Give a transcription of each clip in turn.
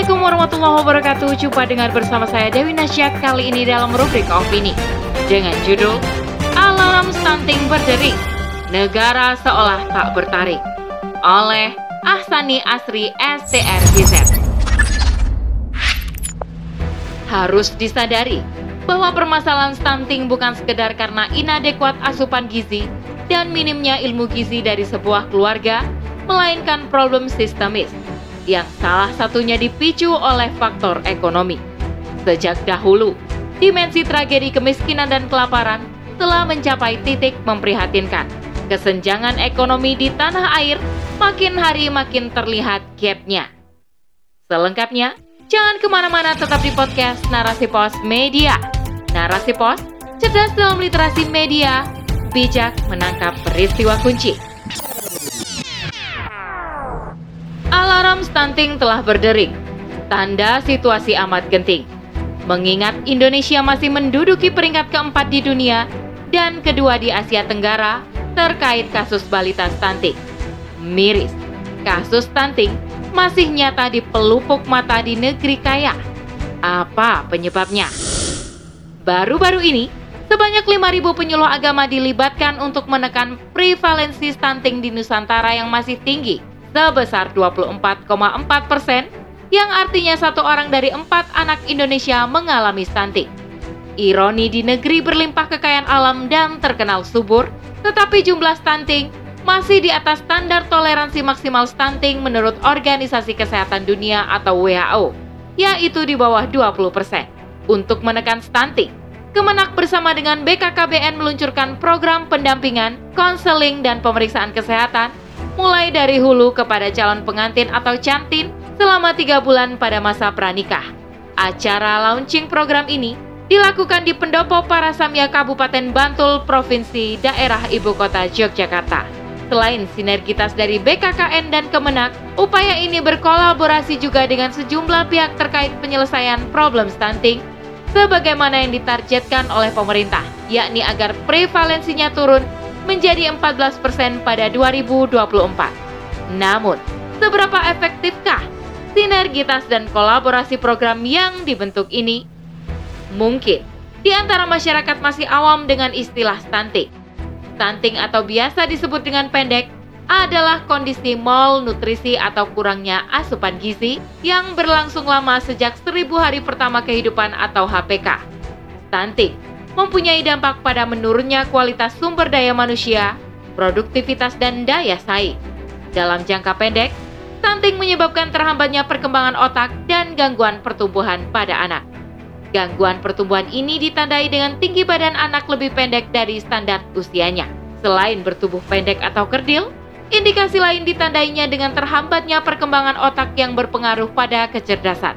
Assalamualaikum warahmatullahi wabarakatuh. Jumpa dengan bersama saya Dewi Nasya kali ini dalam rubrik opini dengan judul Alarm Stunting Berdering. Negara seolah tak bertaring oleh Ahsani Asri STRGZ. Harus disadari bahwa permasalahan stunting bukan sekedar karena inadekuat asupan gizi dan minimnya ilmu gizi dari sebuah keluarga, melainkan problem sistemis yang salah satunya dipicu oleh faktor ekonomi. Sejak dahulu, dimensi tragedi kemiskinan dan kelaparan telah mencapai titik memprihatinkan. Kesenjangan ekonomi di tanah air makin hari makin terlihat gapnya. Selengkapnya, jangan ke mana-mana tetap di podcast Narasi Pos Media. Narasi Pos, cerdas dalam literasi media, bijak menangkap peristiwa kunci. Alarm stunting telah berdering. Tanda situasi amat genting. Mengingat Indonesia masih menduduki peringkat keempat di dunia dan kedua di Asia Tenggara terkait kasus balita stunting. Miris, kasus stunting masih nyata di pelupuk mata di negeri kaya. Apa penyebabnya? Baru-baru ini, sebanyak 5.000 penyuluh agama dilibatkan untuk menekan prevalensi stunting di Nusantara yang masih tinggi sebesar 24,4 persen, yang artinya satu orang dari empat anak Indonesia mengalami stunting. Ironi di negeri berlimpah kekayaan alam dan terkenal subur, tetapi jumlah stunting masih di atas standar toleransi maksimal stunting menurut Organisasi Kesehatan Dunia atau WHO, yaitu di bawah 20 persen. Untuk menekan stunting, Kemenak bersama dengan BKKBN meluncurkan program pendampingan, konseling, dan pemeriksaan kesehatan mulai dari hulu kepada calon pengantin atau cantin selama tiga bulan pada masa pranikah. Acara launching program ini dilakukan di Pendopo Parasamya Kabupaten Bantul, Provinsi Daerah Ibu Kota Yogyakarta. Selain sinergitas dari BKKN dan Kemenak, upaya ini berkolaborasi juga dengan sejumlah pihak terkait penyelesaian problem stunting, sebagaimana yang ditargetkan oleh pemerintah, yakni agar prevalensinya turun menjadi 14% pada 2024. Namun, seberapa efektifkah sinergitas dan kolaborasi program yang dibentuk ini? Mungkin di antara masyarakat masih awam dengan istilah stunting. Stunting atau biasa disebut dengan pendek adalah kondisi malnutrisi atau kurangnya asupan gizi yang berlangsung lama sejak seribu hari pertama kehidupan atau HPK. Stunting mempunyai dampak pada menurunnya kualitas sumber daya manusia, produktivitas, dan daya saing. Dalam jangka pendek, stunting menyebabkan terhambatnya perkembangan otak dan gangguan pertumbuhan pada anak. Gangguan pertumbuhan ini ditandai dengan tinggi badan anak lebih pendek dari standar usianya. Selain bertubuh pendek atau kerdil, indikasi lain ditandainya dengan terhambatnya perkembangan otak yang berpengaruh pada kecerdasan.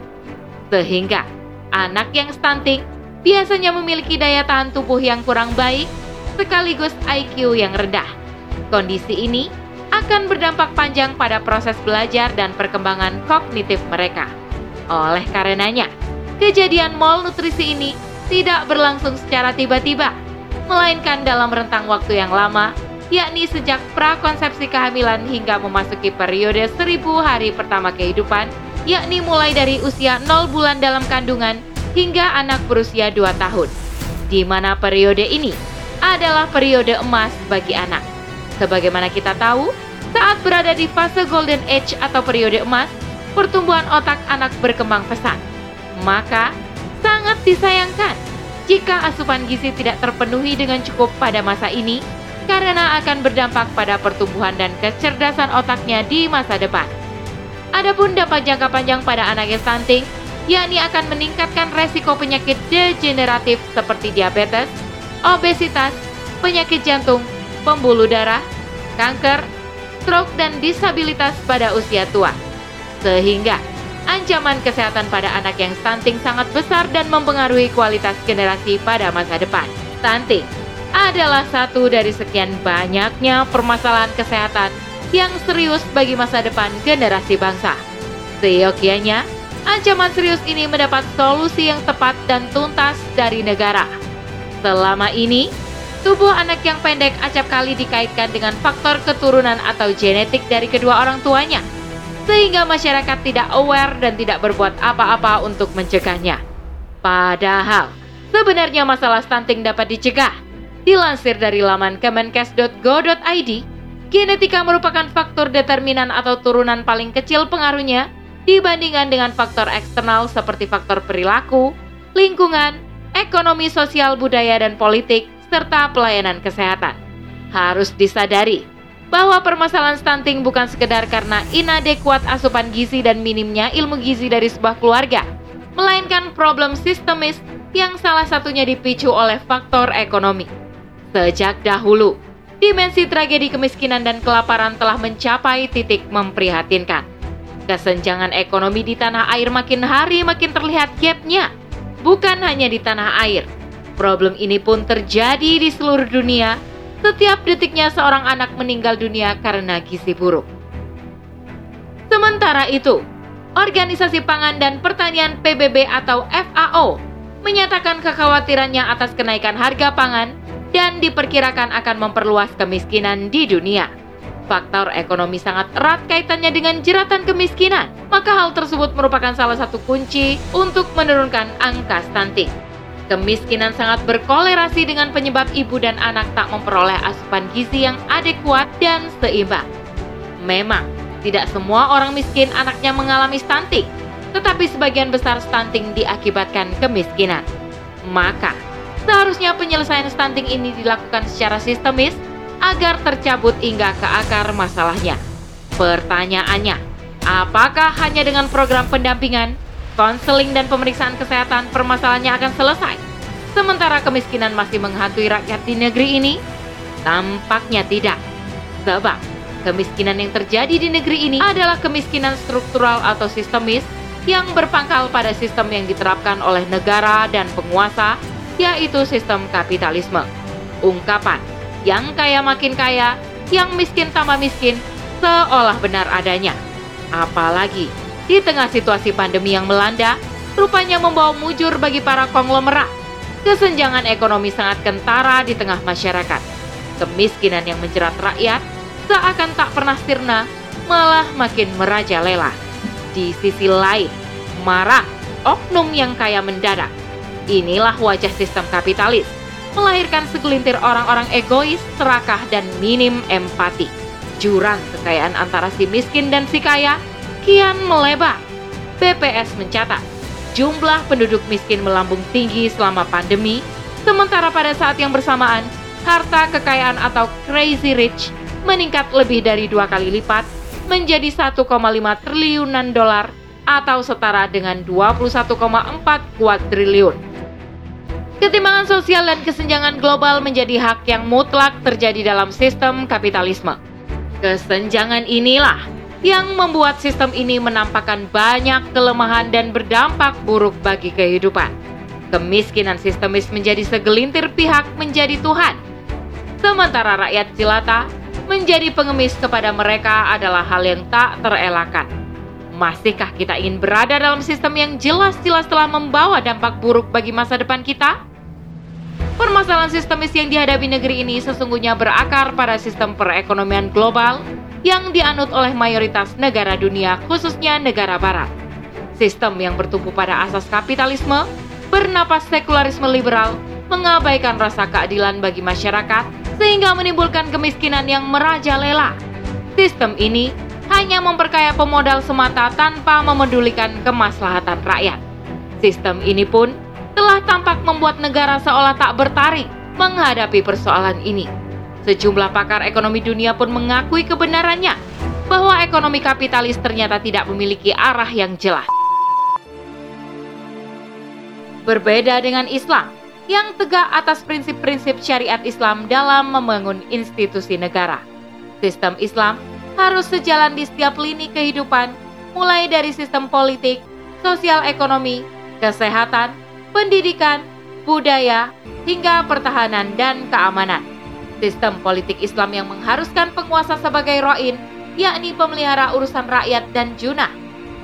Sehingga, anak yang stunting biasanya memiliki daya tahan tubuh yang kurang baik sekaligus IQ yang rendah. Kondisi ini akan berdampak panjang pada proses belajar dan perkembangan kognitif mereka. Oleh karenanya, kejadian malnutrisi ini tidak berlangsung secara tiba-tiba, melainkan dalam rentang waktu yang lama, yakni sejak prakonsepsi kehamilan hingga memasuki periode seribu hari pertama kehidupan, yakni mulai dari usia 0 bulan dalam kandungan hingga anak berusia 2 tahun, di mana periode ini adalah periode emas bagi anak. Sebagaimana kita tahu, saat berada di fase golden age atau periode emas, pertumbuhan otak anak berkembang pesat. Maka, sangat disayangkan jika asupan gizi tidak terpenuhi dengan cukup pada masa ini karena akan berdampak pada pertumbuhan dan kecerdasan otaknya di masa depan. Adapun dampak jangka panjang pada anak yang stunting yakni akan meningkatkan resiko penyakit degeneratif seperti diabetes, obesitas, penyakit jantung, pembuluh darah, kanker, stroke, dan disabilitas pada usia tua. Sehingga ancaman kesehatan pada anak yang stunting sangat besar dan mempengaruhi kualitas generasi pada masa depan. Stunting adalah satu dari sekian banyaknya permasalahan kesehatan yang serius bagi masa depan generasi bangsa. Seyogianya, ancaman serius ini mendapat solusi yang tepat dan tuntas dari negara. Selama ini, tubuh anak yang pendek acap kali dikaitkan dengan faktor keturunan atau genetik dari kedua orang tuanya. sehingga masyarakat tidak aware dan tidak berbuat apa-apa untuk mencegahnya. Padahal, sebenarnya masalah stunting dapat dicegah. Dilansir dari laman kemenkes.go.id, genetika merupakan faktor determinan atau turunan paling kecil pengaruhnya dibandingkan dengan faktor eksternal seperti faktor perilaku, lingkungan, ekonomi sosial budaya dan politik, serta pelayanan kesehatan. Harus disadari bahwa permasalahan stunting bukan sekedar karena inadekuat asupan gizi dan minimnya ilmu gizi dari sebuah keluarga, melainkan problem sistemis yang salah satunya dipicu oleh faktor ekonomi. Sejak dahulu, dimensi tragedi kemiskinan dan kelaparan telah mencapai titik memprihatinkan. Kesenjangan ekonomi di tanah air makin hari makin terlihat gapnya, bukan hanya di tanah air. Problem ini pun terjadi di seluruh dunia, setiap detiknya seorang anak meninggal dunia karena gizi buruk. Sementara itu, Organisasi Pangan dan Pertanian PBB atau FAO menyatakan kekhawatirannya atas kenaikan harga pangan dan diperkirakan akan memperluas kemiskinan di dunia. Faktor ekonomi sangat erat kaitannya dengan jeratan kemiskinan, maka hal tersebut merupakan salah satu kunci untuk menurunkan angka stunting. Kemiskinan sangat berkolerasi dengan penyebab ibu dan anak tak memperoleh asupan gizi yang adekuat dan seimbang. Memang, tidak semua orang miskin anaknya mengalami stunting, tetapi sebagian besar stunting diakibatkan kemiskinan. Maka, seharusnya penyelesaian stunting ini dilakukan secara sistemis agar tercabut hingga ke akar masalahnya. Pertanyaannya, apakah hanya dengan program pendampingan konseling dan pemeriksaan kesehatan permasalahannya akan selesai. Sementara kemiskinan masih menghantui rakyat di negeri ini, tampaknya tidak. Sebab kemiskinan yang terjadi di negeri ini adalah kemiskinan struktural atau sistemis yang berpangkal pada sistem yang diterapkan oleh negara dan penguasa, yaitu sistem kapitalisme. Ungkapan yang kaya makin kaya, yang miskin tambah miskin, seolah benar adanya. Apalagi di tengah situasi pandemi yang melanda, rupanya membawa mujur bagi para konglomerat. Kesenjangan ekonomi sangat kentara di tengah masyarakat. Kemiskinan yang menjerat rakyat seakan tak pernah sirna, malah makin merajalela. Di sisi lain, marah oknum yang kaya mendadak. Inilah wajah sistem kapitalis, melahirkan segelintir orang-orang egois, serakah, dan minim empati. Jurang kekayaan antara si miskin dan si kaya kian melebar. BPS mencatat, jumlah penduduk miskin melambung tinggi selama pandemi, sementara pada saat yang bersamaan, harta kekayaan atau crazy rich meningkat lebih dari dua kali lipat menjadi 1,5 triliunan dolar atau setara dengan 21,4 kuat triliun. Ketimbangan sosial dan kesenjangan global menjadi hak yang mutlak terjadi dalam sistem kapitalisme. Kesenjangan inilah yang membuat sistem ini menampakkan banyak kelemahan dan berdampak buruk bagi kehidupan. Kemiskinan sistemis menjadi segelintir pihak menjadi Tuhan, sementara rakyat jelata menjadi pengemis kepada mereka adalah hal yang tak terelakkan. Masihkah kita ingin berada dalam sistem yang jelas-jelas telah membawa dampak buruk bagi masa depan kita? Permasalahan sistemis yang dihadapi negeri ini sesungguhnya berakar pada sistem perekonomian global yang dianut oleh mayoritas negara dunia, khususnya negara barat. Sistem yang bertumpu pada asas kapitalisme, bernapas sekularisme liberal, mengabaikan rasa keadilan bagi masyarakat, sehingga menimbulkan kemiskinan yang merajalela. Sistem ini hanya memperkaya pemodal semata tanpa memedulikan kemaslahatan rakyat. Sistem ini pun telah tampak membuat negara seolah tak bertaring menghadapi persoalan ini Sejumlah pakar ekonomi dunia pun mengakui kebenarannya bahwa ekonomi kapitalis ternyata tidak memiliki arah yang jelas. Berbeda dengan Islam yang tegak atas prinsip-prinsip syariat Islam dalam membangun institusi negara. Sistem Islam harus sejalan di setiap lini kehidupan, mulai dari sistem politik, sosial ekonomi, kesehatan, pendidikan, budaya, hingga pertahanan dan keamanan. Sistem politik Islam yang mengharuskan penguasa sebagai roin, yakni pemelihara urusan rakyat dan junah,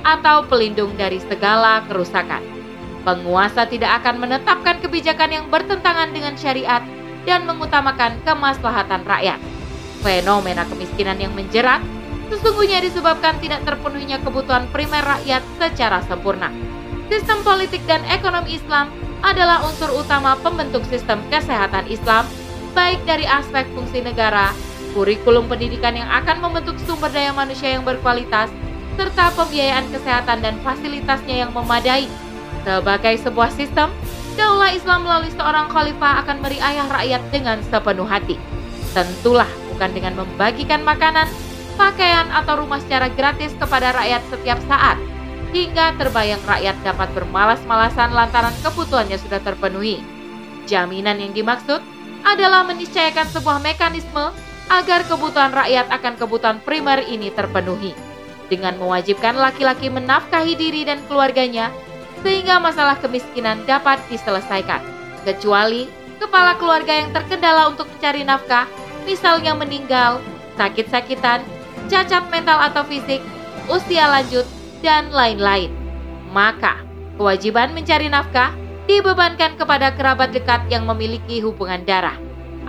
atau pelindung dari segala kerusakan. Penguasa tidak akan menetapkan kebijakan yang bertentangan dengan syariat dan mengutamakan kemaslahatan rakyat. Fenomena kemiskinan yang menjerat sesungguhnya disebabkan tidak terpenuhinya kebutuhan primer rakyat secara sempurna. Sistem politik dan ekonomi Islam adalah unsur utama pembentuk sistem kesehatan Islam, baik dari aspek fungsi negara, kurikulum pendidikan yang akan membentuk sumber daya manusia yang berkualitas, serta pembiayaan kesehatan dan fasilitasnya yang memadai. Sebagai sebuah sistem, daulah Islam melalui seorang khalifah akan meriayah rakyat dengan sepenuh hati. Tentulah bukan dengan membagikan makanan, pakaian atau rumah secara gratis kepada rakyat setiap saat, hingga terbayang rakyat dapat bermalas-malasan lantaran kebutuhannya sudah terpenuhi. Jaminan yang dimaksud adalah meniscayakan sebuah mekanisme agar kebutuhan rakyat akan kebutuhan primer ini terpenuhi, dengan mewajibkan laki-laki menafkahi diri dan keluarganya, sehingga masalah kemiskinan dapat diselesaikan, kecuali kepala keluarga yang terkendala untuk mencari nafkah, misalnya meninggal, sakit-sakitan, cacat mental atau fisik, usia lanjut, dan lain-lain. Maka, kewajiban mencari nafkah dibebankan kepada kerabat dekat yang memiliki hubungan darah.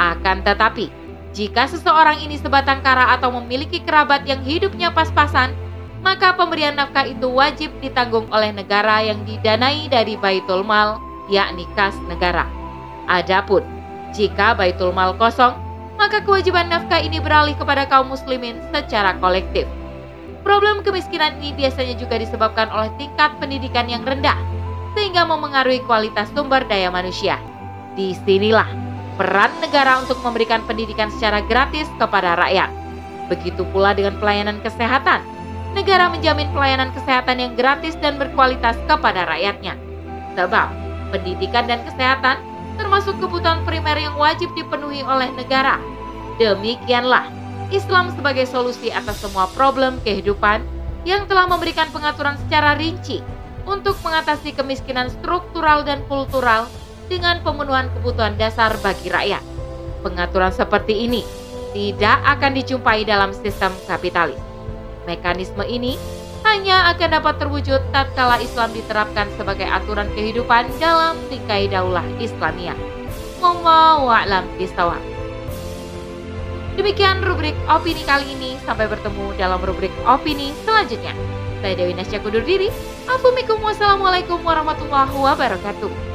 Akan tetapi, jika seseorang ini sebatang kara atau memiliki kerabat yang hidupnya pas-pasan, maka pemberian nafkah itu wajib ditanggung oleh negara yang didanai dari Baitul Mal, yakni kas negara. Adapun jika Baitul Mal kosong, maka kewajiban nafkah ini beralih kepada kaum muslimin secara kolektif. Problem kemiskinan ini biasanya juga disebabkan oleh tingkat pendidikan yang rendah, sehingga memengaruhi kualitas sumber daya manusia. Di sinilah peran negara untuk memberikan pendidikan secara gratis kepada rakyat. Begitu pula dengan pelayanan kesehatan. Negara menjamin pelayanan kesehatan yang gratis dan berkualitas kepada rakyatnya. Sebab pendidikan dan kesehatan termasuk kebutuhan primer yang wajib dipenuhi oleh negara. Demikianlah Islam sebagai solusi atas semua problem kehidupan yang telah memberikan pengaturan secara rinci untuk mengatasi kemiskinan struktural dan kultural dengan pemenuhan kebutuhan dasar bagi rakyat. Pengaturan seperti ini tidak akan dijumpai dalam sistem kapitalis. Mekanisme ini hanya akan dapat terwujud tatkala Islam diterapkan sebagai aturan kehidupan dalam bingkai daulah Islamiyah. Wallahu a'lam. Demikian rubrik opini kali ini. Sampai bertemu dalam rubrik opini selanjutnya. Saya Dewi Nasya kudur diri. Assalamualaikum warahmatullahi wabarakatuh.